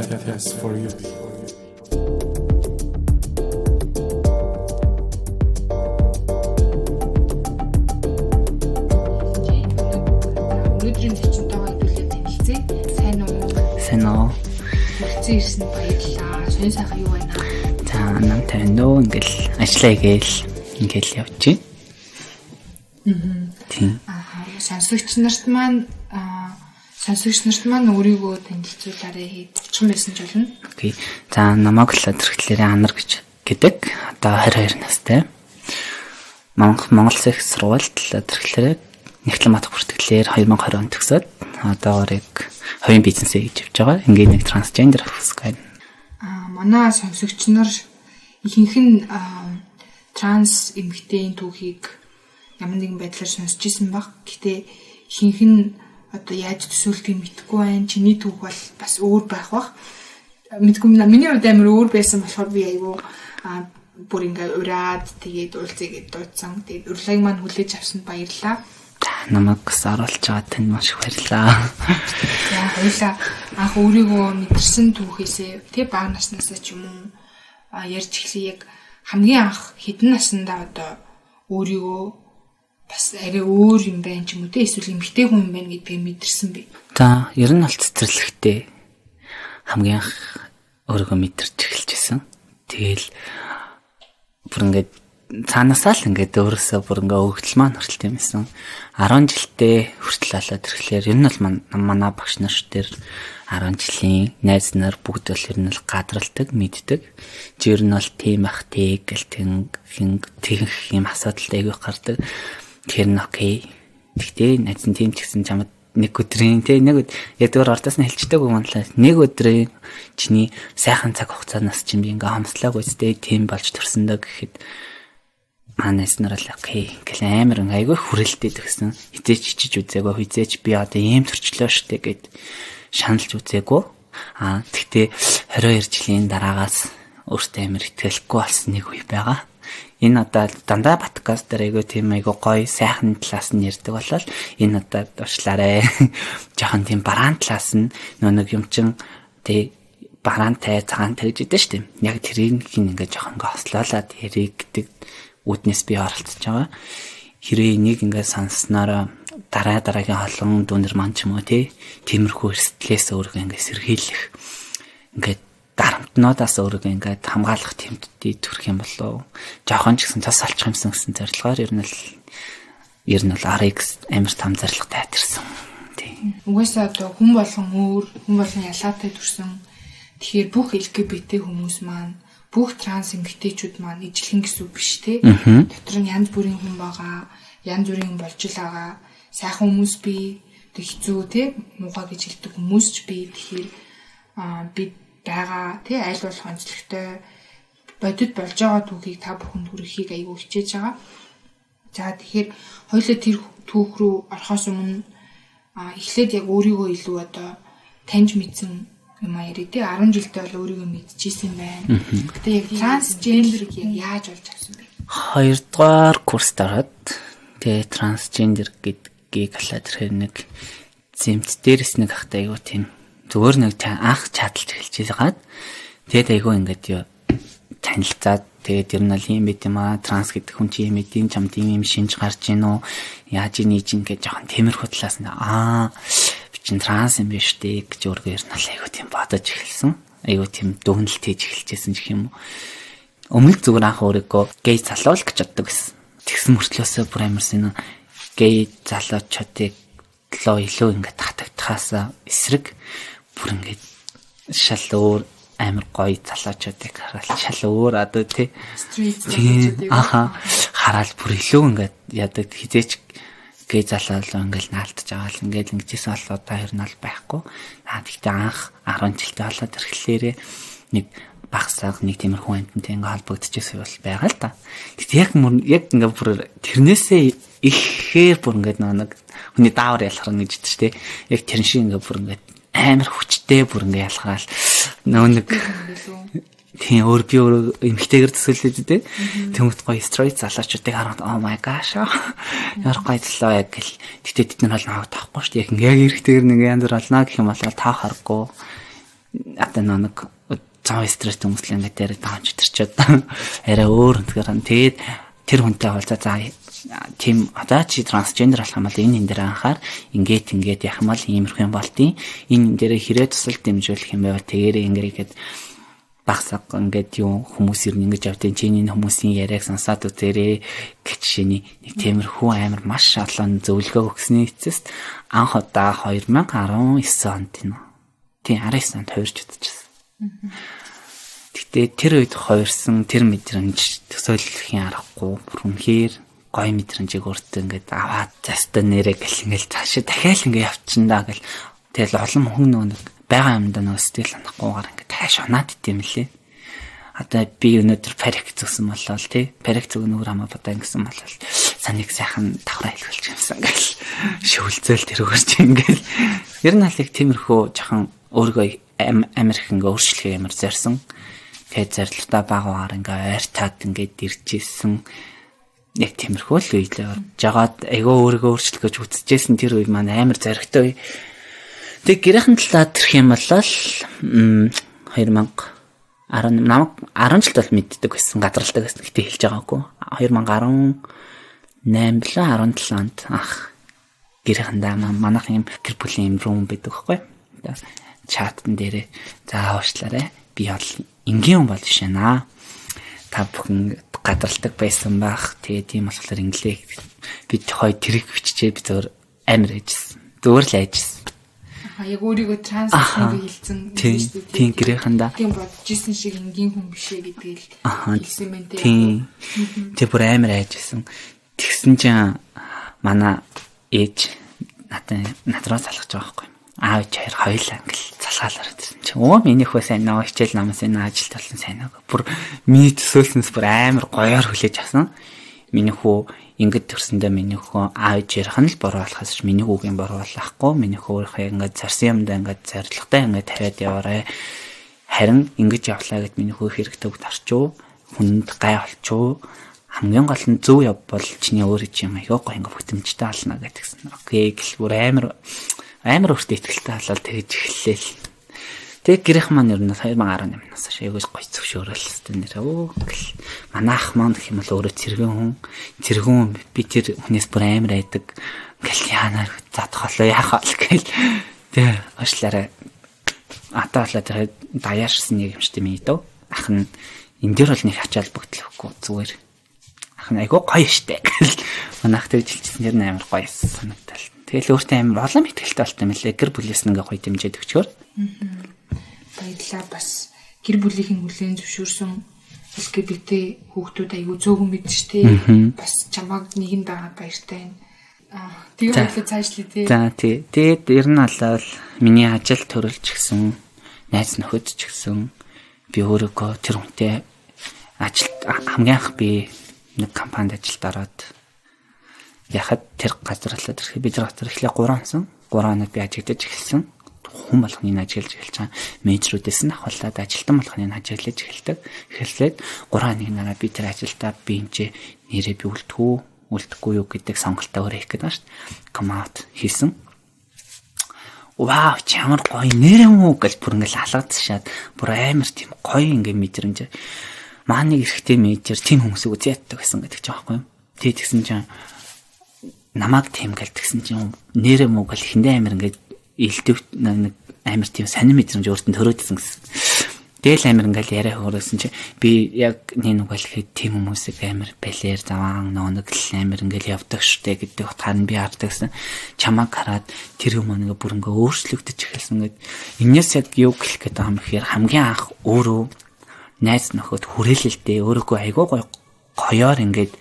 Yes for you. Өнөөдрийн зочинтойгоо хэлүүлээ танилцъя. Сайн уу? Сайн уу? Хүрэлцэн ирсэнд баярлалаа. Сонь сайхан юу байна? За нам тариндөө ингээл ажиллаа гээл ингээл явж байна. Тийм. Аа, сонсогч нарт маань аа сонсогч нарт маань өөрийгөө танилцуулаарай. Хичхэн байсан ч болно. Окей. За намайг л тэрхлээрээ анар гэж гэдэг. Одоо 22 настай. Монгол Монгол Улсын сургуульд тэрхлээрээ нэгтлэн матх бүртгэлээр 2020 онд төгсөөд одоогоор яг хувийн бизнесээ хийж явж байгаа. Ингээд нэг трансгендер хэвсгэн. Аа, манай сонсогч нар ихэнх нь транс эмэгтэйн түүхийг ямар нэгэн байдлаар сонсч ирсэн баг. Гэтэ ихэнх нь одоо яаж төсөөлтгийг мэдэхгүй байна. Чиний түүх бол бас өөр байх бах. Мэдгүй. Миний хувьд амар өөр байсан болохоор би айгүй аа бүр ингээ ураад тэгээд уулзъя гэд дуудсан. Тэгээд урлагийг маань хүлээж авсанд баярлалаа. За намайг бас оруулж байгаа танд маш их баярлалаа. За хоёлаа анх өөрийгөө мэдэрсэн түүхээсээ тэг бага наснасаа ч юм уу а ярьж эхлэе яг хамгийн анх хэдэн наснда одоо өөрийгөө бас арай өөр юм байна ч юм уу те эсвэл эмгтэй хүн юм байна гэдгийг мэдэрсэн би. За ер нь бол цэцэрлэгтэй хамгийн анх өөрийгөө мэдэрч эхэлжсэн. Тэгэл бүр ингээд цаанаасаа л ингээд өөрөөсөө бүр ингээ өгдөл маань хүртэл юм эсэн. 10 жилдээ хүртэл болоод ирэхлээр ер нь бол манай багш нар дээр 10 жилийн найз нар бүгд бол ер нь бол гадралдаг, мэддэг. Чи ер нь бол тийм ах тэг гэл тэн хин тэгэх юм асуудалтай айгүй гардаг. Тэр нь окей. Тэгтээ найз нь тийм ч гэсэн чамд нэг өдрийн тий нэг ядгаар ордоос нь хэлчихдэг юм лээ. Нэг өдрийн чиний сайхан цаг хугацаанаас чинь би ингээ хамслааг үстэй тийм болж төрсөндөө гэхэд манайс нар л окей гэл амар айгүй хүрэлтээд гэсэн хизээч чиж үзээгүй хизээч би одоо ийм төрчлөө штэ гэд шаналж үзээгүй а тэгтээ 22 жилийн дараагаас өөртөө амар итгэлгүй болсон нэг үе байгаа энэ одоо дандаа подкаст дээр айгүй тийм айгүй гоё сайхан талаас нь ярьдаг болол энэ одоо дуршлаарэ жоохон тийм бараан талаас нь нөө нэг юм чин тэг бараантай цагаан тэгж идэв штэ. Яг тэрийг ингээ жоохон ингээ хослоолаад яриг гэдэг үүднээс би оролцож байгаа. Хэрвээ энийг ингээд сонссноор дараа дараагийн холон дүнэр ман ч юм уу тий тиймэрхүү эрсдлээс өөрийгөө ингээд сэргийлэх. Ингээд дарамтнуудаас өөрийгөө ингээд хамгаалах тэмдэгтээ төрөх юм болов жоохон ч гэсэн цас алчих юмсан гэсэн зорилгоор ер нь л ер нь бол RX амар том зорилготой атэрсэн. Тий. Угаасаа одоо хүн болгон өөр, хүн болгон ялгаатай төрсөн. Тэгэхээр бүх LGBT хүмүүс маань бүх транс эмэгтэйчүүд маань ижлэхэн гэсэн үг биш те. Дотор нь янз бүрийн хүн байгаа, янз бүрийн болж л байгаа. Сайхан хүмүүс би тэг хэцүү те муухай гэж хэлдэг хүмүүс ч би тэгэхээр аа би байгаа те аль болох онцлогтой бодит болж байгаа түүхийг та бүхэнд хүрэхийг аягүй хичээж байгаа. За тэгэхээр хоёулаа тэр түүх рүү орохоос өмнө эхлээд яг өөрийгөө илүү одоо таньж мэдсэн юм а ярив тий 10 жилдээ бол өөрийгөө мэдчихсэн байна. Гэтэ яг трансгендерг яаж олж авсан бэ? Хоёрдугаар курст ороод тэгээ трансгендер гэдгийг алаад ирэхээр нэг зэмт дээрс нэг ахтай айгу тийм зүгээр нэг анх чадалж эхэлж байгаад тэгээд айгу ингээд юу танилцаад тэгээд ер нь л юм байт юм аа транс гэдэг хүн чи юм эдийн чамд юм шинж гарч ийн үү яаж ийж ин гэж жоохон темирхүү талаас нь аа чин транс юм биш үү гэж өөргөө ер нь айгуу тийм бодож эхэлсэн. Айгуу тийм дүгнэлт хийж эхэлчихсэн гэх юм. Өмнө зүгээр анх өөрийгөө гей залуул гэж боддог гэсэн. Тэгсэн мөртлөөсөө бүр амарсан гей залуучуудыг лоо илүү ингээд татагдахаас эсрэг бүр ингээд шал өөр амар гоё залуучуудыг хараад шал өөр одоо тий. Аха хараад бүр илүү ингээд ядаг хизээч гээ залуулаа ингээл наалтж байгаа л ингээл ингэжсэн бол одоо хоёр нь бол байхгүй. Аа тэгтээ анх 10 жилдээ болоод ирэхлээрээ нэг багсаг нэг тиймэрхүү амтантай ингээ холбогдчихсэн бол байгаа л та. Тэгтээ яг мөр яг ингээ бүр тэрнээсээ ихээр бүр ингээ нэг хүний даавар ялхар гэж дээ. Яг тэрэн шиг ингээ бүр ингээ амар хүчтэй бүр ингээ ялхаал нөө нэг Тийм өөр би өөр эмхтэйгэр төсөөлөд дээ. Тэмүүт гоё стройт залуучуудыг хараад oh my gosh. Яар гоё төлөө яг гэл. Гэтэ тэд нар бол наваг тахгүй шүү дээ. Яг эргэтэйгэр нэг янз бүр олно гэх юм бол таа харахгүй. одоо нэг зам стресс хүмүүсл ингээд дээр даанч төрчөөд арай өөр үнээр тэгээд тэр хүнтэй уулзаа за тийм одоо чи трансгендер болох юм бол энэ энэ дээр анхаар ингээд ингээд яхам бол иймэрхүү юм болтیں۔ Энэ энэ дээр хэрэг тусал дэмжүүлэх юм байвал тэгээрээ ингэгээд багсаг ингээд юу хүмүүс ирнэ ингэж явдیں۔ Чиний хүмүүсийн яриаг сонсоод үзээрэй гэж шиний нэг темирхүү амар маш олон зөвлөгөө өгсөний эцэст анх удаа 2019 онд тийм. Тийм 19 онд хувирч удажсэн. Гэтэ тэр үед хувирсан тэр мэдрэмж төсөөлөх юм аргагүй. Бүр үнэхээр гоё мэдрэмжийг өөртөө ингээд аваад заста нэрээ гэл ингээд цаашаа дахиад ингээд явчихна гэл. Тэгэл олон хүн нэг байгаа юмдаа нөгөө сэтгэл ханахгүйгээр ингээд тааш унаад идэм лээ. Одоо би өнөөдөр парик зүгсэн болол тий. Парик зүг нүүр хамаа бодаа гэсэн болол. Саныг сайхан давхраа хэлүүлж юмсан гэл. Шүүлзэл тэрүүгээр чи ингээд ер нь алиг тиймэрхүү жоохон өөрийгөө амирх ингээ өөрчлөхөө ямар зорьсон. Тэгээд зорилтоо багаар ингээ ойртаад ингээд иржсэн яг тиймэрхүү л орж жагаад айгаа өөрийгөө өөрчлөх гэж үтсэжсэн тэр үе маань амар зоригтой. Тэг гэрээхэн талаа тэрх юм бол 2000 10 намайг 10 жилд бол мэддэг байсан гадралдаг байсан. Гэтээ хэлж байгаагүй. 2018 билүү 17 онд ах гэрээхэндээ манайх юм гэр бүлийн юм рум байдаг байхгүй. Чатн дээрээ за уушлаарэ би бол энгийн хүн бол биш ээ та бүхэн гадралдаг байсан байх. Тэгээ тийм болохоор инглээ бид хоёр тэрэг биччихээ би зөвөр амар ээжсэн. Зөвөр л ээжсэн. Аа яг өөрийгөө транслейт хэлсэн шүү дээ. Тийм гэрээхэндээ. Тийм бодож исэн шиг энгийн хүн биш ээ гэдгээл хэлсэн мэн дээ. Тийм. Тэг бүр амар ээжсэн. Тэгсэн чинь манай ээж надад надраа залгаж байгаа байхгүй аав чаар хоёул англ залгаалаар ирсэн чи өө миний хөө сайн нөө хичээл намаас энэ ажил талсан сайн аа бүр миний төсөөлснөөс бүр амар гоёор хүлээж авсан. Миний хөө ингэж төрсөндөө миний хөө аав чаарх нь л бороо болохоос миний хүүгийн бороо болохгүй. Миний хөөхөө ингэж зарсан юмдаа ингэж зоригтой ингэж тавиад яваарэ. Харин ингэж явлаа гэд миний хөө хэрэгтэй үг тарчуу хүнд гай олчуу. Хамгийн гол нь зөв явбал чиний өөрөө юм аяга гоо ингэ бүтэмжтэй ална гэдгсэн. Окей гэл бүр амар амар өөртөө ихтгэлтэй халаад тэгж эхэллээ л. Тэг гэрэх маань ер нь 2018 нас шээгөөс гоё зөвшөөрөл хэвээр нэр өө гэл. Манайх маань гэх юм бол өөрөө цэргэн хүн. Цэргэн би тэр хүнээс бүр амар айдаг. Гэл яанаар задах болоо яах вэ гэл. Тэг ошлаараа атаа болоо тэр даяарсан нэг юм штэ миний дөө. Ах нь энэ дээр бол нэг ачаал бүгдлэхгүй зүгээр. Ах нь айгуу гоё штэ гэл. Манайх тэр жилчсэн тэр амар гоё санагдал. Тэгэл өөртөө амар олон ихтгэлтэй болт юм лээ. Гэр бүлээс нь ингээ гоё дэмжиж өгчөөр. Баярлалаа бас гэр бүлийнх нь хүлээн зөвшөөрсөн LGBT хүүхдүүд аягүй зөөгөн мэдчихтэй. Бас чамаг нэгэн дагаад баяртай байна. Аа тэгээ хоёлоо цаашлаа тий. За тий. Тэгээд ер нь алал миний ажил төрөлж гисэн найз нөхөд ч гэсэн би өөрөөгөө тэр хүнтэй ажил хамгийн анх би нэг компанид ажилд ороод яхад тэр газар л тэр бид нар газар эхлээ 3 онсон 3 хоног би ажиглаж эхэлсэн. Хүн болгоныг ажиглаж эхэлж байгаа. Менежерүүдээс нь ахвалаад ажилтан болгоныг ажиглаж эхэлдэг. Эхэллээд 3 хоногийн дараа би тэр ажилдаа би энэ нэрээ би үлдэхүү үлдэхгүй юу гэдэг сонголтоо өөрөө хийх гэдэг байна шүү дээ. Комаут хийсэн вау чамар гоё нэр юм уу гэж бүр ингээл алгадчихад бүр амар тийм гоё ингээ мэдрэмж. Мааны эрэхтэй менежер тийм хүмүүсийг үзээддэг гэсэн гэдэг ч аахгүй юм тэгээд тэгсэн чинь намайг тийм гэлтгсэн чинь нэрэ мөг л ихэндээ амир ингээд илдэв нэг амир тийм сонир мэдрэмж өөртөө төрөөдсөн гэсэн. Дээл амир ингээл яриа хөрөөсөн чи би яг нэг нүг хэлэхэд тийм хүмүүсийг амир балер заваан нөө нэг л амир ингээл явдаг штэ гэдэг утгаар нь би хардагсан. Чамаг хараад тэр юм нэг бүр ингээ өөрчлөгдөж эхэлсэн гэд. Инээс яг юу гэх гээд байгаа юм гэхээр хамгийн анх өөрөө найз нөхөд хүрээлэлтэй өөрөөгөө айгуу гоё гоёор ингээд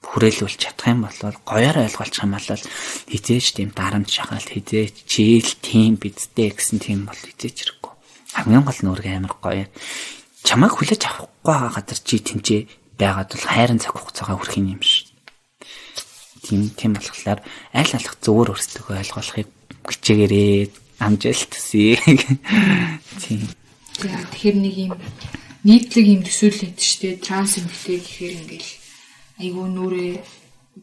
хүрээлүүлж чадах юм бол гоёор ойлгуулчих юм бол хизээч тийм дарамт шахалт хизээч чийл тийм бидтэй гэсэн тийм бол хизээч хэрэггүй. Хамгийн гол өөргөө амар гоё. Чамайг хүлээж авахгүй газар чи тэнцээ байгаад бол хайрын цаг хугацаагаа хүрэх юм шиг. Тийм тийм болохоор аль алах зөвөр өөрсдөө ойлгуулахыг хичээгээрээ амжилт хүсье. Тийм. Тэгэхээр нэг юм нийтлэг юм төсөөлөл өгдөө штэ транс эмхтэй гэхээр ингээл айгүй нүрээ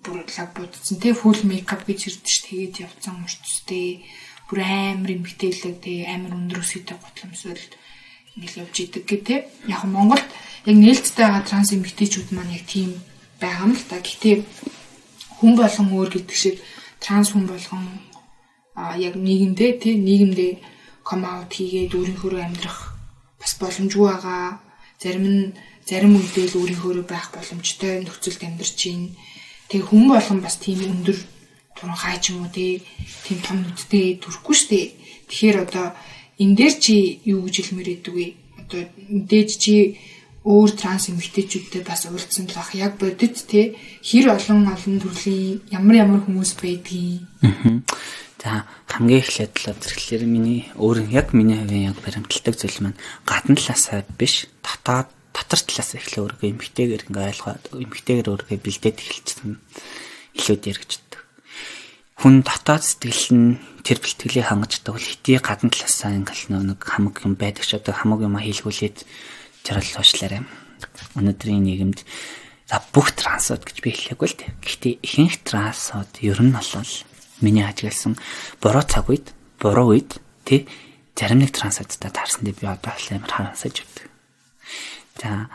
бүр лав будсан те фул мейкап гэж ирдэж тэгээд явцсан мөрчтэй бүр амар эмгтээлэг тэгээ амар өндөр өсгийтэй гутламсвал ингээл явж идэг гэх тээ. Яг Монголд яг нээлттэй байгаа транс эмгтээчүүд маань яг тийм байгаа юм л та. Гэтэ хүн болгон өөр гэдэг шиг транс хүн болгон а яг нийгэмдээ тий нийгэмдээ ком аут хийгээд өөрийнхөө амьдрах бас боломжгүй байгаа. Зарим нь зарим үедээ л өөрийнхөө байх боломжтой нөхцөлд амьдарч байна. Тэгээ хүн болгон бас тийм өндөр туран хаа ч юм уу тий тийм том нүдтэй төрөхгүй штэ. Тэгэхээр одоо энэ дээр чи юу гэж хэлмээр идэг вэ? Одоо мэдээж чи өөр транс эмэгтэйчүүдтэй бас уулзсан л бах яг бодит те хэр олон олон төрлийн ямар ямар хүмүүс байдгийг. За хамгийн эхлээд л зэрэглэр миний өөр яг миний хувийн яг баримталдаг зүйл маань гадна талаасаа биш дотоод дотор талаас эхлээ өөргөө эмэгтэйгээр ингээ ойлгоод эмэгтэйгээр өөргөө бэлдээд эхэлчихсэн илүү дэрэгждэг. Хүн дотоод сэтгэл нь тэр бэлтгэлийг хангаж бол хитий гадна талаасаа ингээл нэг хамаг юм байдаг ч одоо хамаг юм хийлгүүлээд жаргал уушлаарай. Өнөөдрийн нийгэмд за бүх трансууд гэж би хэлээгүй л дээ. Гэхдээ ихэнх трансууд ер нь бол миний ажигласан буруу цаг үед, буруу үед тий зарим нэг трансуудтай таарсан дээ би одоо амар хаансаж өгдөг. За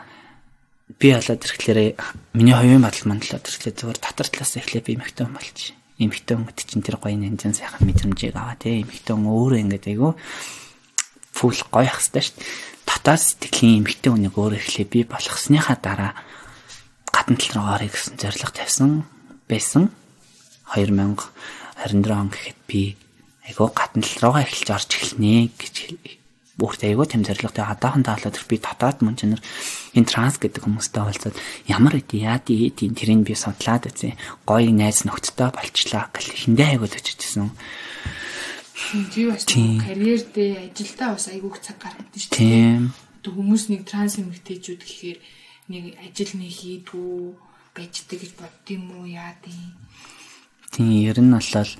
би болоод ирэхлээр миний хувийн бодол мандал ирэхлээр зүгээр татар талаас эхлээ би эмхтэн болчих. Эмхтэн гэдэг чинь тэр гоё нэнзэн сайхан мэдрэмжийг аваа тий. Эмхтэн өөрөө ингээд айгу фул гоё хэвээр шүү дээ. Дотоод сэтгэлийн эмгтэй хүнийг өөрөө эхлээ би болгосныхаа дараа гадна тал руу орё гэсэн зорилго тавьсан байсан. 2024 он гэхэд би айгуу гадна тал руугаа эхэлж орж эхэлнэ гэж өөртөө айгуу тэм зорилготой одоохон таалаад би дотоод мөн чанар энэ транс гэдэг хүмүүстэй уулзаад ямар үдий яа тий тэрийг би судлаад үзье гоё найз нөхдөдтэй болчлаа гэл эхэндээ айгуу төчөжсөн Би бас карьер дээр ажилдаа бас айгүйх цаг гаргадсан шүү дээ. Тийм. Хүмүүс нэг транс эмэгтэйчүүд гэхээр нэг ажил нэг хийдгүү байждаг гэж боддсон юм уу яа тийм. Тийм ер нь болол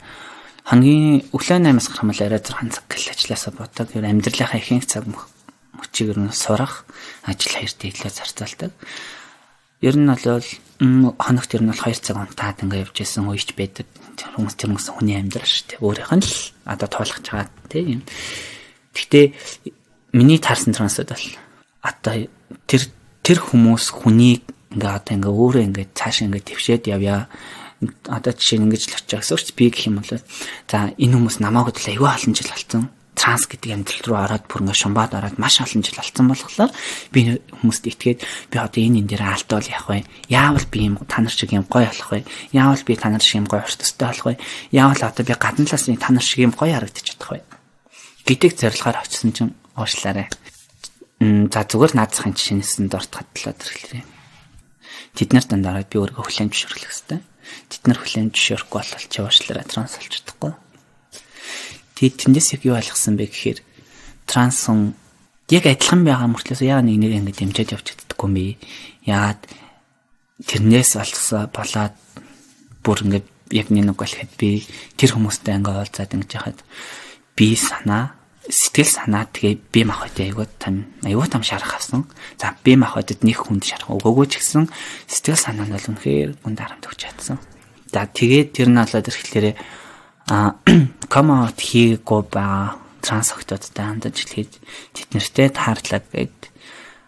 хамгийн өглөө 8-аас гарах мэл арай 6 цаг гэл ажилласаа бодог. Ер амьдралынхаа ихэнх цаг мөчийг ер нь сурах, ажил хоёрт илүү зарцуулдаг. Ер нь бол хоногт ер нь бол 2 цаг унтаад ингээ явж исэн үеч байдаг хүмүүс тэр хүмүүс хүний амьдрал шүү дээ. Өөрийнх нь л одоо тоолгож байгаа тийм. Гэхдээ миний таарсан трансууд бол одоо тэр тэр хүмүүс хүнийг ингээ одоо ингээ өөрөө ингээ цааш ингээ твшээд явъя. Одоо жишээ нь ингэж л очиж байгаа. Өөрч би гэх юм бол за энэ хүмүүс намайг хөдөл аюу олон жил болсон транс гэдэг амьдрал руу ороод бүр ингээ шумбаад ороод маш олон жил болсон болохоор би хүмүүст итгээд би одоо энэ энэ дээр алдвал явах вэ? Яавал би юм та нар шиг юм гоё болох вэ? Яавал би та нар шиг юм гоё өртөстэй болох вэ? Яавал одоо би гадна талаас нь та нар шиг юм гоё харагдаж чадах вэ? гэдэг зорилгоор очисон чинь уушлаарай. За зүгээр наадсахын жишээнээс нь дорт хатлаад ирэхлээрээ. Тэд нар дандаа би өөрийгөө хүлээн зөвшөөрлөх хэрэгтэй. Тэд нар хүлээн зөвшөөрөхгүй бол чи уушлаараа транс олж чадахгүй Тэгээд тэндээс яг юу ойлгосон бэ гэхээр трансон яг адилхан байгаа мөртлөөс яагаад нэг нэг ингэ дэмжиж явж чаддаггүй юм бэ? Яагаад тэрнээс олцсоо болоод бүр ингэ яг нэг болоход би тэр хүмүүстэй ингээ уулзаад ингэж яхад би санаа сэтгэл санаа тэгээ би махад айгуу там айгуу там шарах авсан. За би махадад нэг хүнд шарах өгөөгүй ч гэсэн сэтгэл санаа нь бол үнэхээр гүн дарамт өгч чадсан. За тэгээд тэр нь болоод ирэхлээрээ а комаут хийгээгүй байгаа транс октодтой хандаж хэлээд тэд нартэй таарлаг гэд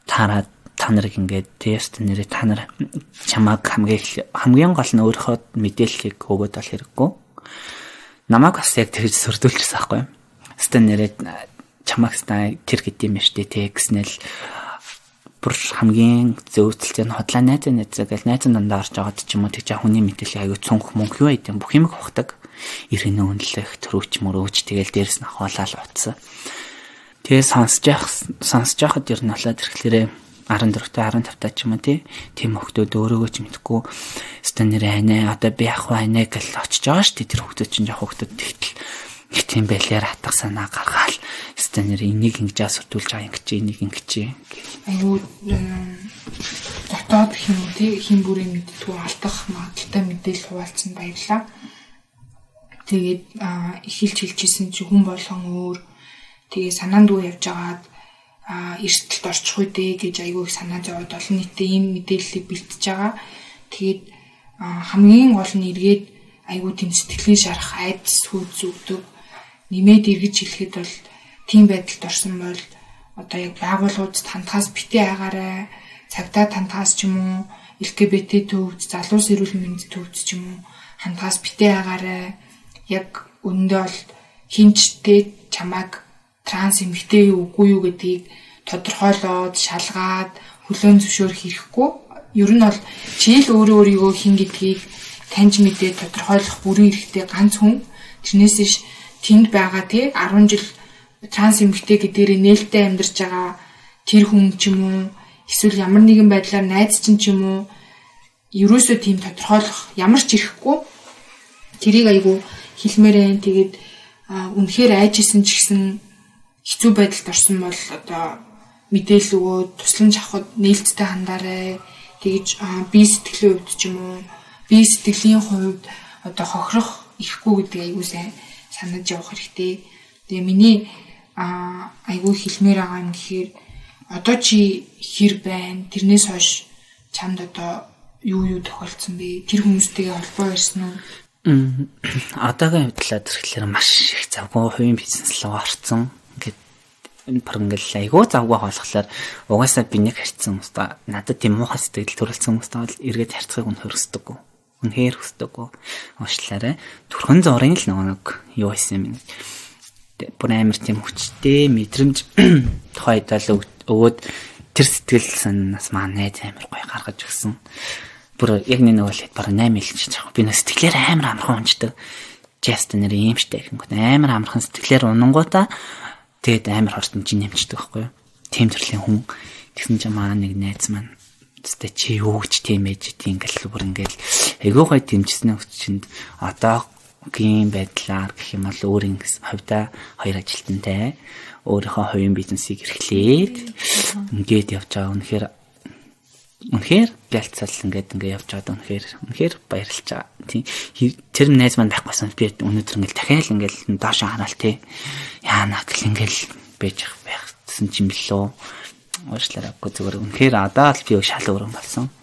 таарад та нарыг ингээд тест нэрээ та нар чамаг хамгийн хамгийн гол нь өөрийнхөө мэдээллийг өгөөд бол хэрэггүй. Намайг бас яг тэгж сөрдүүлчихсэн байхгүй юу? Стэн нэрээ чамаг стай тэр гэдэм юм штэ те гэснэл бүр хамгийн зөөцөлтэй нь хотлоо найз найзаа гэл найз дандаа орж байгаад ч юм уу тэг жаа хүний мэдээлэл аягүй цонх мөнгө юу байд юм бүх юм ухдаг иргэнэ үнэлэх төрөөч мөрөөч тэгэл дээрэс нь ахуулаад утсан. Тэгээ сонсож явах сонсож явахад ер нь болоод ирэхлээрээ 14-тэй 15-тай ч юм уу тийм хөлтөд өөрөөгөө ч мэдхгүй станер айнаа одоо би ах байна гэл очиж байгаа шүү дээ тэр хөлтөд чинь яг нэг тийм байлаар хатах санаа гаргаал станер энийг ингэж асуутуулж байгаа ингэж энийг ингэж айгуу дотоод хин үү тий хин бүрийн мэдтгүү алдах магадaltaй мэдээлэл хуваалцсан баярлаа Тэгээд эхэлж хэлчихсэн чи хүн болгон өөр. Тэгээ санаанд дүү явж агаад эрсдэлд орчих үедээ гэж айгүй их санаа зовоод олон нийтэд ийм мэдээллийг бэлтэж байгаа. Тэгээд хамгийн гол нь эргээд айгүй тийм сэтгэлийн шарах айдас хүүд зүгдөг нэмээд эргэж хэлэхэд бол тийм байдалд орсон бол одоо яг байгууллагуудад хандхаас битээ агаарай цагтаа тантаас ч юм уу LGBT төвд залуус эрүүл мэндийн төвд ч юм уу хандхаас битээ агаарай яг өндөө бол хинчтэй чамайг транс эмэгтэй юу үгүй юу гэдгийг тодорхойлоод шалгаад хөлөөн зөвшөөрөх хэрэггүй. Ер нь бол чийл өөрөө өөрийгөө хин гэдгийг таньж мэдээ тодорхойлох бүрэн эрхтэй ганц хүн. Тэрнээс иш тэнд байгаа тий 10 жил транс эмэгтэй гэдгээрээ нээлттэй амьдарч байгаа тэр хүн ч юм уу эсвэл ямар нэгэн байдлаар найз чинь ч юм уу ерөөсөө тийм тодорхойлох ямар ч ирэхгүй. Тэрийг айгу хэлмээрэн тэгээд үнэхээр айжсэн ч гэсэн хэцүү байдалд орсон бол одоо мэдээлэл өгөөд тусламж авахд нээлттэй хандаарай. Тэгэж бие сэтгэлийн хувьд ч юм уу бие сэтгэлийн хувьд одоо хохирох ихгүй гэдэг айгуу сайн санаж явах хэрэгтэй. Тэгээ миний айгуу хэлмээр байгаа юм гэхээр одоо чи хэр байна? Тэрнээс хойш чамд одоо юу юу тохиолдсон бэ? Тэр хүмүүстэйгээ холбоо ирсэн үү? Одоогийн хувьдлаад ирэхлээр маш их завгүй хувийн бизнес руу орсон. Ингээд баг ингээл айгүй завгүй болохоор угаасаа би нэг харьцсан юмста надад тийм муухай сэтгэл төрөлцсөн юмста бол эргээд харьцахыг үнэхээр хүсдэггүй. Үнэхээр хүсдэггүй. Уушлаарай. Төрхөн зургийн л нэг юу хийсэн юм. Бүр амар тийм хүчтэй мэдрэмж тухайд л өгөөд тэр сэтгэл санаас маа найз амар гоё гаргаж өгсөн. Бүр яг нэг нэг бол баг 8 ил ч яг би нэг сэтгэлээр амар амархан унждаг. Justin нэр юм штэ гэнгүүт амар амархан сэтгэлээр унангуудаа тэгээд амар хортон чинь нэмчдэг байхгүй юу. Тим төрлийн хүн тэгсэн чинь маа нэг найз маань Тэ чи юу гэж тийм ээж тийм ингээл бүр ингээл айгүй гой дэмжсэн хүчинд одоогийн байдлаар гэх юм бол өөр ингэс хавьда хоёр ажилтнтай өөрийнхөө хувийн бизнесийг эрхлээд ингээд явж байгаа. Үнэхээр үнэхээр гэлцэл ингээд ингээд явж байгаа. Үнэхээр үнэхээр баярлж байгаа. Тийм тэр найз маань байхгүйсэн би өнөөдөр ингээд дахиад ингээд доош хараал тий. Яана гэл ингээд байж байхсан юм билүү. Уучлаарайгүй зүгээр үнэхээр одоо л би шал өрөн болсон.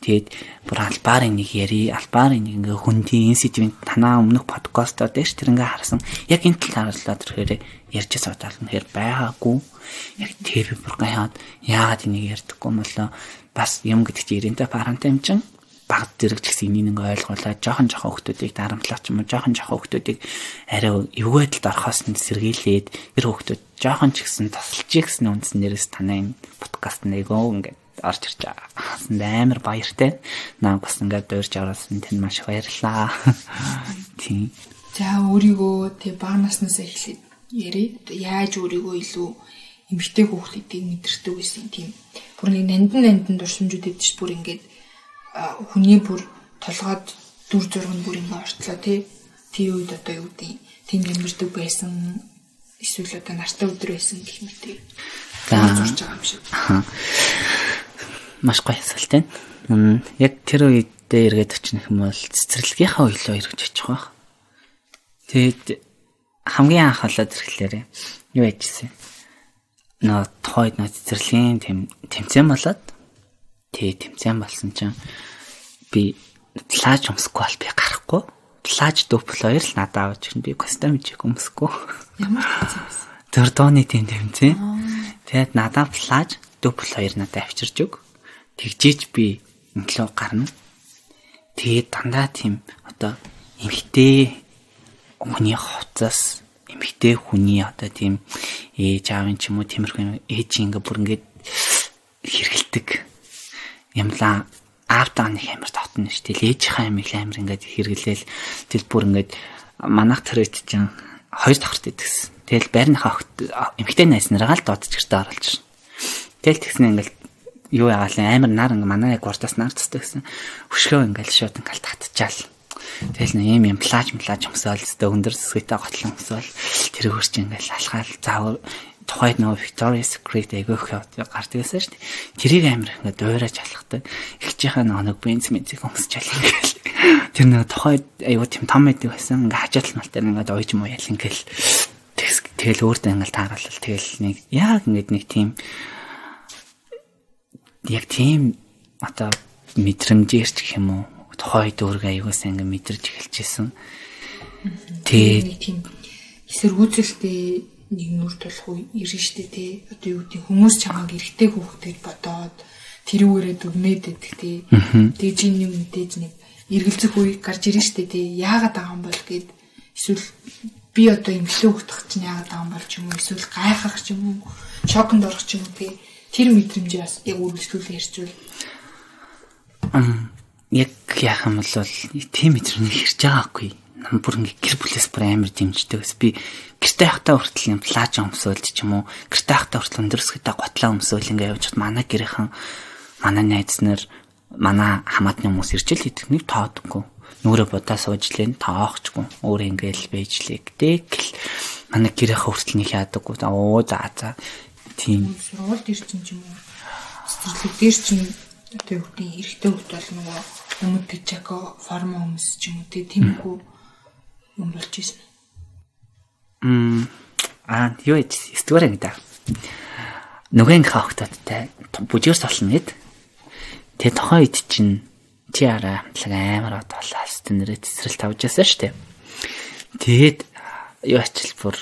Тэгээд бүр албарын нэг яри, албарын нэг ингээ хүндийн институтын танаа өмнөх подкастаар дээр тэр ингээ харсан. Яг энэ тал харууллаа тэрхээр ярьж суудаал нэхэр байгаагүй. Яг тэр бүр гайхаад яагаад энийг ярьдаггүй болоо бас юм гэдэг чинь ирэнтэй парантай юм чин баг зэрэг ч гэсэн энийг ингээ ойлгуулаад жоохон жоохон хүмүүсийг дарамтлах ч юм уу жоохон жоохон хүмүүсийг арай эвгүй байдалд орохоос нь сэргийлээд тэр хүмүүс жоохон ч гэсэн тасалж гэсэн үндснээрээс танаа энэ подкаст нэгөө ингээ орж ирж байгаа. Амар баяртай. Наа бас ингээд дуурж аваасан тань маш баярлаа. Тийм. За өөрийгөө тэг бага наснаас эхлээд ярив. Яаж өөрийгөө илүү эмгтэй хүүхдүүдийг мэдэрдэг байсан тийм. Бүр нэг нандин нандин дурсамжууд өгдөг ш бүр ингээд хүний бүр толгойд дүр зураг нь бүр ингээд ортлоо тий. Тий үед одоо юу гэдэг тийм нэмэрдэг байсан эсвэл одоо нартай өдөр байсан гэх мэт. За зурж байгаа юм шиг маш гоё байна. Яг тэр үедээ эргээд очих юм бол цэцэрлэгийнхаа үйлөө эргэж очих байх. Тэгээд хамгийн анх болоод ирэхлээр юу яжсэн. Нөө тохойд нөө цэцэрлэгийн тэм тэмцээн болоод тэгээ тэмцээн болсон чинь би лааж өмсөхгүй бол би гарахгүй. Лааж дөпл хоёр л надад авч ирнэ. Би костюм ижиг өмсөхгүй. Ямар тэмцээн вэ? Дооны тэм тэмцээн. Тэгээд надад лааж дөпл хоёр надад авчирч өг тэгжээч би энтлөө гарна. Тэгээд дандаа тийм одоо эмхтэй хүний хувцас эмхтэй хүний одоо тийм ээж аавын ч юм уу тиймэрхүү ээж ингээ бүр ингээд хэргэлдэг юмлаа аавтаа нэг амар татна шүү дээ. Ээжийнхаа амиг амар ингээд хэргэлээл тэл бүр ингээд манах төрөйт чинь хоёр давхарт идэгсэн. Тэгэл байрныхаа эмхтэй найз нараа л дуудаж гэртээ оруулж шин. Тэгэл тэгснэ ингээд юу ягаал амар нар ингээ манай яг гуртаас нар цэцтэй гэсэн хөшгөө ингээл шууд ингээл татчихаал. Тэгэл нэг юм юм плаж плаж өмсөөл өстө өндөр сэсгэтэй готлон өмсөөл тэр хөрч ингээл алхаал заавар тухайд нөгөө Victoria's Secret айгүйх гардаг гэсэн шүү дээ. Тэрийг амар ингээ дуурайж алхдаг. Ихчийнхаа нөгөө бенз мэдzik өмсчаал ингээл. Тэр нөгөө тухайд айгүй тийм том байдаг байсан. Ингээ хажаатал малтаар ингээ ойж мууял ингээл. Тэгэл өөртөө ингээл тааруулал. Тэгэл нэг яг ингээ нэг тийм яг тийм одоо мэдрэмжээрч гэх юм уу тухай дүүргээ аюулаас ингэ мэдэрч эхэлж исэн. Тэгээд тийм эсэргүүцэлтэй нэг нүр тулах үе ирнэ штэ тий. Одоо юу гэдэг хүмүүс чамайг эргэтэй гэж бодоод тэрүүгээрээ дүгнээд байдаг тий. Тэгээ чи нэг мэдээж нэг эргэлзэх үе гарч ирнэ штэ тий. Яагаад байгаа юм бол гээд эсвэл би одоо эмхлээ хөхтөх чинь яагаад байгаа юм бол ч юм уу эсвэл гайхах ч юм уу шоконд орох ч юм уу тий. Тэр мэдрэмжээ бас яг үргэлжлүүлээ ярьчвал яг яах юм бол тийм мэдрэмж хэрж байгаагүй нам бүр ингээ гэр бүлээс бүр амар дэмждэг ус би гэрте хахтаа хүртэл юм плаж өмсөөлд ч юм уу гэрте хахтаа хүртэл өндөрсгөдөө готлаа өмсөөл ингээ явж хат манай гэрийнхэн манай найз нар манай хамаатны хүмүүс иржэл хийдэг нэг тоодгүй. Нүрэ бодаа суужлээ таахчгүй өөр ингээл бэжлээ гэдэг л манай гэрийнхээ хүртэл нэг яадаггүй оо за за тийм сургууль дээр ч юм уу цэцэрлэг дээр чинь одоо юу гэдэг эрэгтэй хөлт бол нөгөө өмнөд пижако форма хүмүүс ч юм уу тиймгүй юм болж ирсэн. Мм аа юу яж стори гэдэг. Нүгэн хавхтадтай бүжгээр солно гэд. Тэгээ тохоо ид чинь чи араа хамтлаг амар одоолаа стенэрэ цэцрэл тавж яасан штэ. Тэгээд юу ачил бүр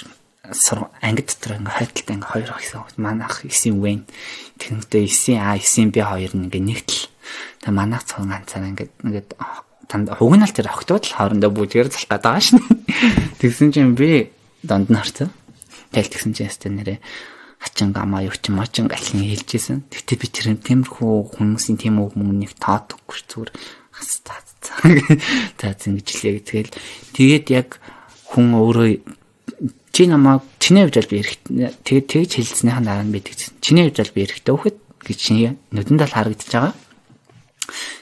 анги дотор ингээ хайталтай ингээ хоёр ах гэсэн. Манайх 9 вэн. Тэгнэхдээ 9 А 9 Б хоёр нь ингээ нэгтэл. Тэгээ манайх цон ганцаар ингээ ингээд танд хугнаал тэр охтууд л хоорондоо бүжгээр залах гээд байгаа шин. Тэгсэн чинь би донд нь харцаа. Тэгэл тэгсэн чинь ястэ нэрээ хачин гамаа юу ч мочин галын хэлжсэн. Тэгтээ би тэр тиймэрхүү хүмүүсийн тийм үг мөнгөнийг таадаггүй зүгээр хастаа. За зингэжлээ тэгэл тэгээд яг хүн өөрөө чи намайг чиний хувьд бол би эрэхтэй тэгээд тэгж хэлснийхэн дараа нь бидэг. Чиний хувьд бол би эрэхтэй өгөхөд гэж чиний нүдэнд л харагдаж байгаа.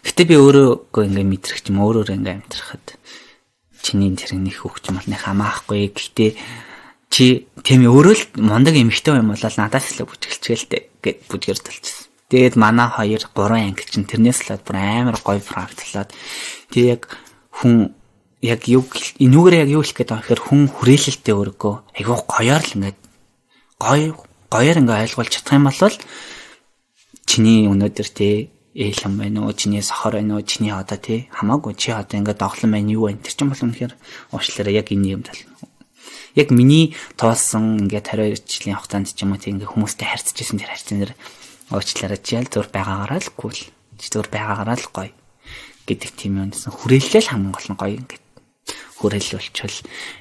Гэтэ би өөрөөгөө ингээ мэдрэх юм өөрөөр ингээ амьдрахад чиний тэр нэг хөвч мал нэг хамаахгүй. Гэхдээ чи тийм өөрөө л мундаг эмэгтэй юм бол надаас л бүжгэлчгэлтэй гэд бүжгэр талчихсан. Тэгээд манай хоёр гурван анги чинь тэрнээс л бүр амар гоё практиклаад тэг яг хүн яг юу энүүгээр яг юу хэлэх гээд байгаа гэхээр хүн хүрээлэлтэй өөргөө айгүй гоёор л ингээд гоё гоёор ингээ ойлгуулж чадах юм бол чиний өнөөдөр тий ээлэн байна уу чиний сохор байна уу чиний одоо тий хамаагүй чи одоо ингээд доглон байна юу байна. Тэр чинь бол үнэхээр уучлаарай яг энэ юм тал. Яг миний тоосон ингээд 22 жилийн хугацаанд ч юм уу тий ингээд хүмүүстэй харьцажсэн тэр харьцан дээр уучлаарай чи ял зур байгаагаараа л гүйл. Чи зур байгаагаараа л гоё гэдэг тийм юм гэсэн хүрээлэл хамгийн гол нь гоё ингээд хүрээлэл болчвол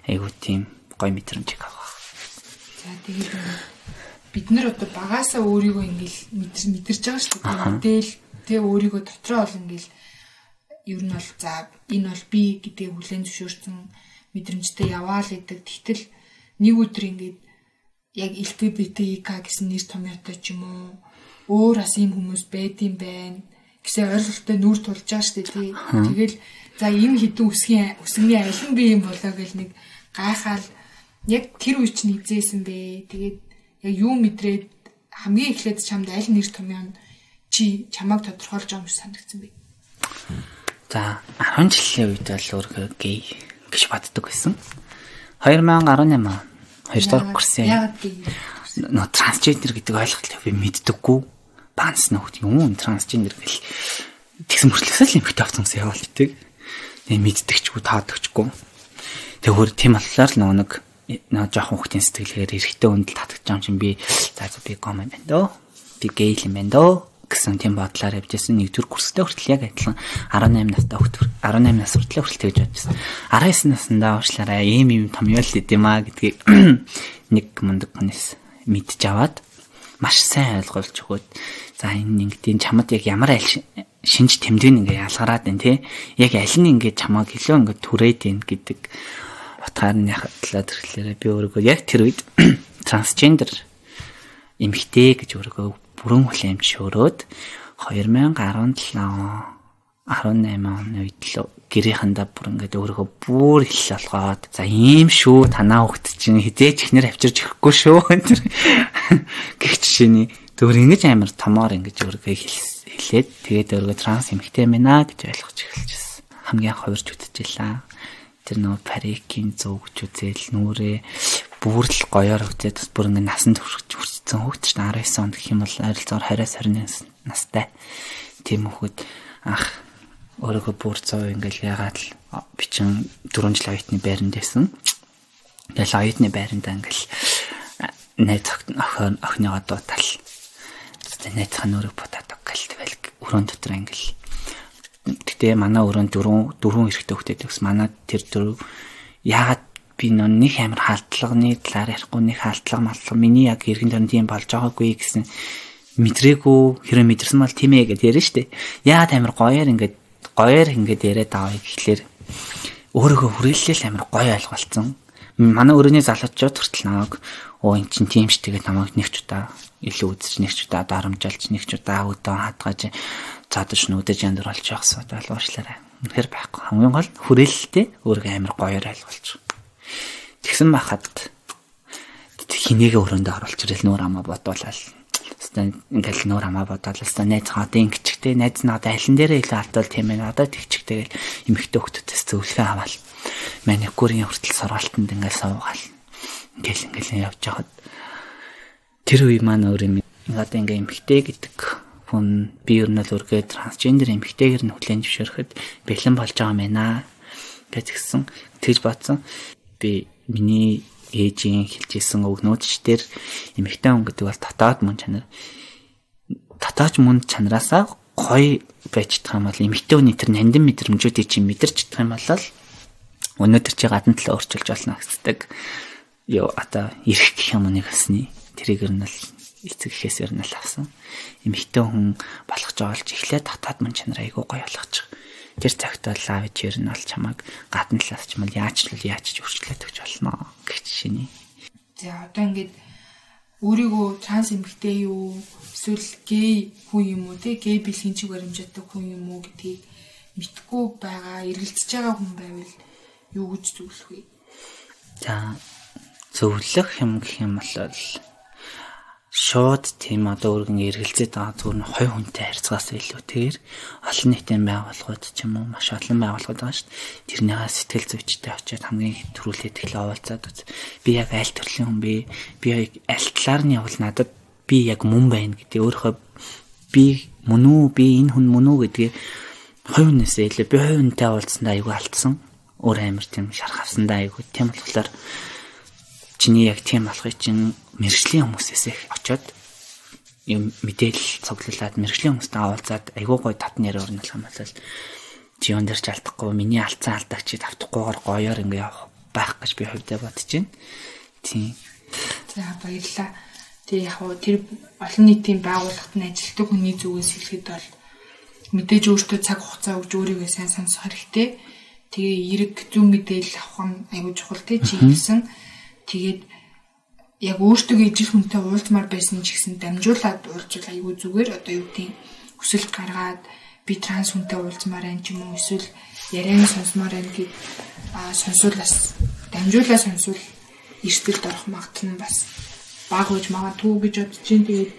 айгуу тийм гоё мэдрэмж авах. За тэгээд бид нар одоо багасаа өөрийгөө ингээл мэдэрч байгаа шүү дээ. Мэдээл Тэ өөрийгөө дотроо бол ингээл ер нь бол за энэ бол би гэдэг хүлэн зөвшөөрсөн мэдрэмжтэй яваал гэдэг. Тэгтэл нэг өдөр ингээд яг LGBTQ гэсэн нэр томьёотой ч юм уу өөр бас ийм хүмүүс байдсан байна гэсэн ойлголттой нүүр тулж байгаа шүү дээ тий. Тэгэл за энэ хідэн үсгийн үсгний аль нь би юм болоо гэл нэг гайхаал яг тэр үе чинь хизээсэн бэ. Тэгээд яг юу мэдрээд хамгийн эхлээд чамд аль нэр томьёо чи чамайг тодорхойлж байгаа юм шиг санагдсан би. За 10 жилийн үед бол өөрөө гей гэж боддог байсан. 2018 он 2 дахь курсын нөө трансгендер гэдэг ойлголтыг би мэддэггүй. Банс нөхд юм трансгендер гэл тэгсэн мөрчлөөсөө л эмхтэй авсан гэсэн яваал итэг. Тэгээ мэддэгчгүй таадагчгүй. Тэгвэр тийм болохоор л нөгөө нэг нөө жоохон хүүхдийн сэтгэлгээр эрэхтэй өндөл татгаж юм чинь би за би гом байна дөө. Би гей юм байна дөө гэсэн тийм бодлоор явжсэн нэгдүгээр курстэй хүртэл яг адилхан 18 настай хүртэл 18 нас хүртэл хүртэл тэгж бодсон. 19 наснда уучлаарай ийм ийм томьёол идэм аа гэдгийг нэг мундаг хүнээс мэдж аваад маш сайн ойлгуулж өгөөд за энэ ингэдийн чамд яг ямар аль шинж тэмдэг ингээ ялгараад байна те. Яг аль нь ингээ чамааг илүү ингээ түрээд байна гэдэг утгаар нь яхад талаа тэрхлээрээ би өөрийгөө яг тэр үед трансгендер эмхтэй гэж өөрийгөө бүрэн хүлээмж шөөрөөд 2017 он 18 оны үед л гэрээхэндээ бүр ингээд өөрийгөө бүр хэл болгоод за ийм шүү танаа хөхт чинь хизээч ихнэр авчирч өгөхгүй шүү гэх жишээний зөвөр ингэж амар томоор ингэж өөрийгөө хэлээд тэгээд өөрийгөө транс эмхтэй мэнэ гэж ойлгож эхэлчихсэн. Хамгийн ховирч үтчихлээ. Тэр нөө парикийн зөвгч үзэл нүрээ бүрл гоёор хөвцөөд бас бүр ингээ насанд хүрсэн хөвгт чинь 19 онд гэх юм бол ойролцоогоор 20-с 21 настай. Тийм хөвгт ах өөрөөгөө бүр цоо ингээл ягаад л бичин 4 жил оюутны байранд байсан. Тэгэл оюутны байранда ингээл найз охин охиныгоо дуудал. Тэгээ найзхан нүрэг бодоод гэл тэгэл өрөөнд дотор ингээл Гэтэ манай өрөөнд дөрөв дөрвөн эрэгтэй хөлтэй гэсэн манай тэр дөрөв яагаад би нэг амар хаалтлагны талаар ярихгүй нэг хаалтлага малтлага миний яг эргэн тойронд тийм болж байгаагүй гэсэн мэдрээгүй хэрэв мэдэрсэн бол тийм ээ гэдээ ярина штэ. Яагаад амар гоёэр ингээд гоёэр ингээд яриад аваа гэхлээр өөрийгөө хүрээлэл амар гоё ойлголцсон. Манай өрөөний залуучууд хүртэл намайг оо эн чин тийм ш тэгээд намайг нэг ч удаа илүү үзэж нэг ч удаа дарамжаалж нэг ч удаа өдөө хадгаж цаадаж нүдэж яндар болж явах асуудал уушлаарай. Үнэхээр байхгүй. Хамгийн гол хүрээлэлтэй өөрийгөө амар гоёор ойлголж. Тэгсэн байхад хинээгээ өрөөндөө оруулж ирэл нүүр амаа бодуулаад Хэвээ ингээл нуур хамаа бодоод л хэвээ найз хаад ингэчтэй найз надад алин дээрээ илүү алдвал тийм ээ. Надад тэгчтэй гэл эмхтэй хөлтөс зөвлөгөө аваад маникюрын хүртэл сургалтанд ингээл суугаал. Ингээл ингээл явж хахад. Тэр үе маань өөр юм. Одоо ингээ эмхтэй гэдэг хүн би ер нь л үргээ трансгендер эмхтэйгэр нь хүлэн зөвшөөрөхөд бэлэн болж байгаа юм байна гэж гисэн тэгж бодсон. Би миний ээжийн хэлжсэн өгнүүдчдэр эмэгтэй хүн гэдэг бол татаад мөн чанар татаач мөн чанараасаа гоё байж чадах юм бол эмэгтэй хүний тэр нандин мэдрэмжүүдийг чи мэдэрч чадах юм бол өнөөдөр чи гадна талаа өөрчилж болно гэсдэг. Ёо ата ирэх гэх юм нэг хэсний тэрийг ер нь л эцэг ихээс ер нь л авсан. Эмэгтэй хүн болох жоолж эхлээд татаад мөн чанар айгуу гоё болгочих тэр цагт бол аавч ер нь бол чамайг гадна талаас ч юм уу яаж л яаж ч өрчлөөд өгч болно гэх жишээний. За одоо ингээд өөрийгөө транс эмэгтэй юу эсвэл гей хүн юм уу те гей бэлгийн чиг баримжаатай хүн юм уу гэдгийг мэдхгүй байгаа эргэлзэж байгаа хүн байвал юу гэж зөвлөх вэ? За зөвлөх юм гэх юм бол шууд тийм одоо өргөн эргэлзээд байгаа зүгээр нь хой хүнтэй харьцаагаас илүүтэйгээр олон нийтийн байгууллагууд ч юм уу маш олон байгууллагууд байгаа шүү дээ. Тэрнийхээ сэтгэл зүйчтэй очиод хамгийн түрүүлээд ихлэ оволцоод үз. Би яг аль төрлийн хүн бэ? Би яг аль талаар нь явал надад би яг мөн байна гэдэг өөрийнхөө би мөн үү? Би энэ хүн мөн үү гэдгийг хой хүнээсээ илүү би хой хүнтэй уулзсандаа айгүй алдсан. Өөр амир тийм шарах авсандаа айгүй тийм болохоор чиний яг тийм болохыг чинь мэрэгжлийн хүмүүсээс их очиод юм мэдээлэл цуглуулад мэрэгжлийн хүмүүстэй уулзаад айгуу гой татны яриа өрнөх юм бол жион дэрч алдахгүй миний алдсан алдагчид автахгүйгээр гоёор ингээ явах байх гэж би хувьдаа бодож байна. Тийм. За баярлалаа. Тэг яг хуу тэр олон нийтийн байгууллагт нь ажилладаг хүний зүгээс хэлэхэд бол мэдээж өөртөө цаг хугацаа өгж өөрийгөө сайн сонсох хэрэгтэй. Тэгээ эрэг зүүн мэдээлэл авах нь аюул чухал тий чи хэлсэн. Тэгээд яг өөртөө ижил хүнтэй уулзмаар байсан ч гэсэн дамжуулаад уулзвал айгүй зүгээр одоо юу гэдэг хүсэлт гаргаад би транс хүнтэй уулзмаар байна ч юм уу эсвэл ярианы сонсмоор гэд аа сонсвол бас дамжуулаад сонсвол эрсдэлд орох магадлал нь бас бага үж магадгүй гэж бодож чинь тэгээд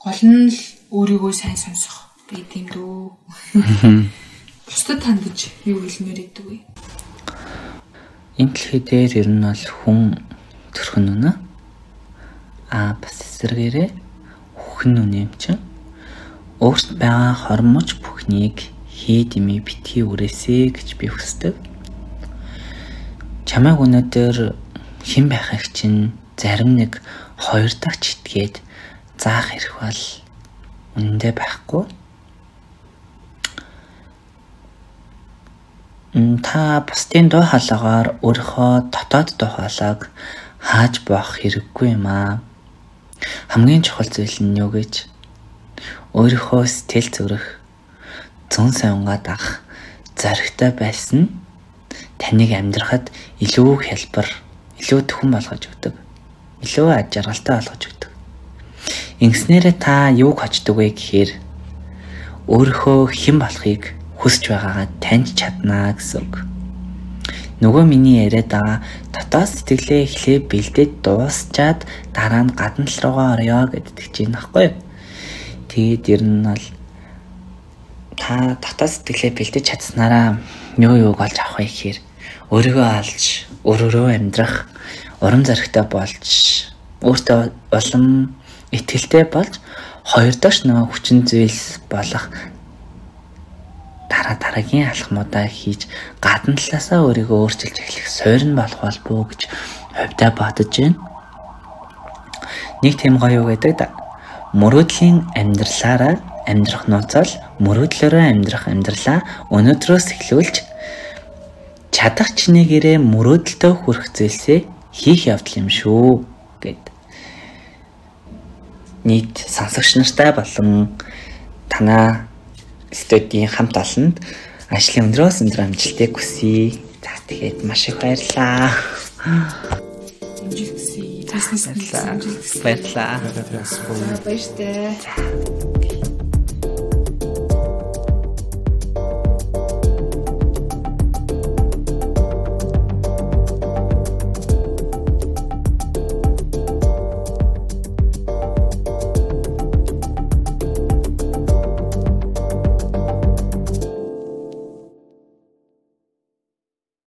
гол нь л өөрийгөө сайн сонсох би тийм дөө. Бусдад хандаж юу хэлмээр идэв? Энэ дэлхий дээр ер нь бол хүн төрхөн үнэ. А бас эсрэгээрээ хөхн үнэ юм чинь өөрт байгаа хормож бүхнийг хий дими битгий үрээсэ гэж би хүсдэг. Чамайг өнөөдөр хэн байхыг чинь зарим нэг хоёр дахь читгээд заах хэрэг бол үнэндээ байхгүй. Та бусдын дуу хаалгаар өөрийнхөө дотоод дуу хаалгааг хааж боох хэрэггүй юм аа. Хамгийн чухал зүйл нь юу гэж өөрийнхөө сэтгэл зүрэх зүүн сайнгаа дагах зоригтой байсан таныг амьдрахад илүү хялбар, илүү төхөн болгож өгдөг. Илүү аж аргалтай болгож өгдөг. Ингэснээрээ та юуг хочдөг вэ гэхээр өөрийнхөө хэн болохыг хүсэж байгаагаа таньж чаднаа гэсэн үг нөгөө миний яриад байгаа дотоод сэтгэлээ эхлээ бэлдээд дуусчаад дараа нь гадна л руугаа орё гэдэг чинь аахгүй юу. Тэгээд ер нь бол та дотоод сэтгэлээ бэлдэж чадсанараа юу юуг олж авах вэ гэхээр өөрийгөө алж өөрөөрөө амьдрах урам зоригтой болж өөртөө улам итгэлтэй болж хоёр дахь нөгөө хүчин зүйлс болох дараа дараагийн алхмуудаа хийж гадна талаасаа өөрийгөө өөрчилж эхлэх суурь нь болох уу гэж хувьдаа бодож байна. Нэг тийм гоё юу гэдэг да. Мөрөөдлийн амьдралаараа амьдрах нууцал мөрөөдлөөрөө амьдрах амьдралаа өнөөдрөөс эхлүүлж чадах чинээгээрээ мөрөөдөлтөө хүрэх зүйлсээ хийх явдал юм шүү гэд. Нийт сонсогч нартай болон танаа студийн хамт олонд ажлын өндрөөс өндөр амжилтыг хүсье. За тэгээд маш их баярлалаа. Амжилт хүсье. Бизнес Баярлалаа. Баярлалаа. Баяртай.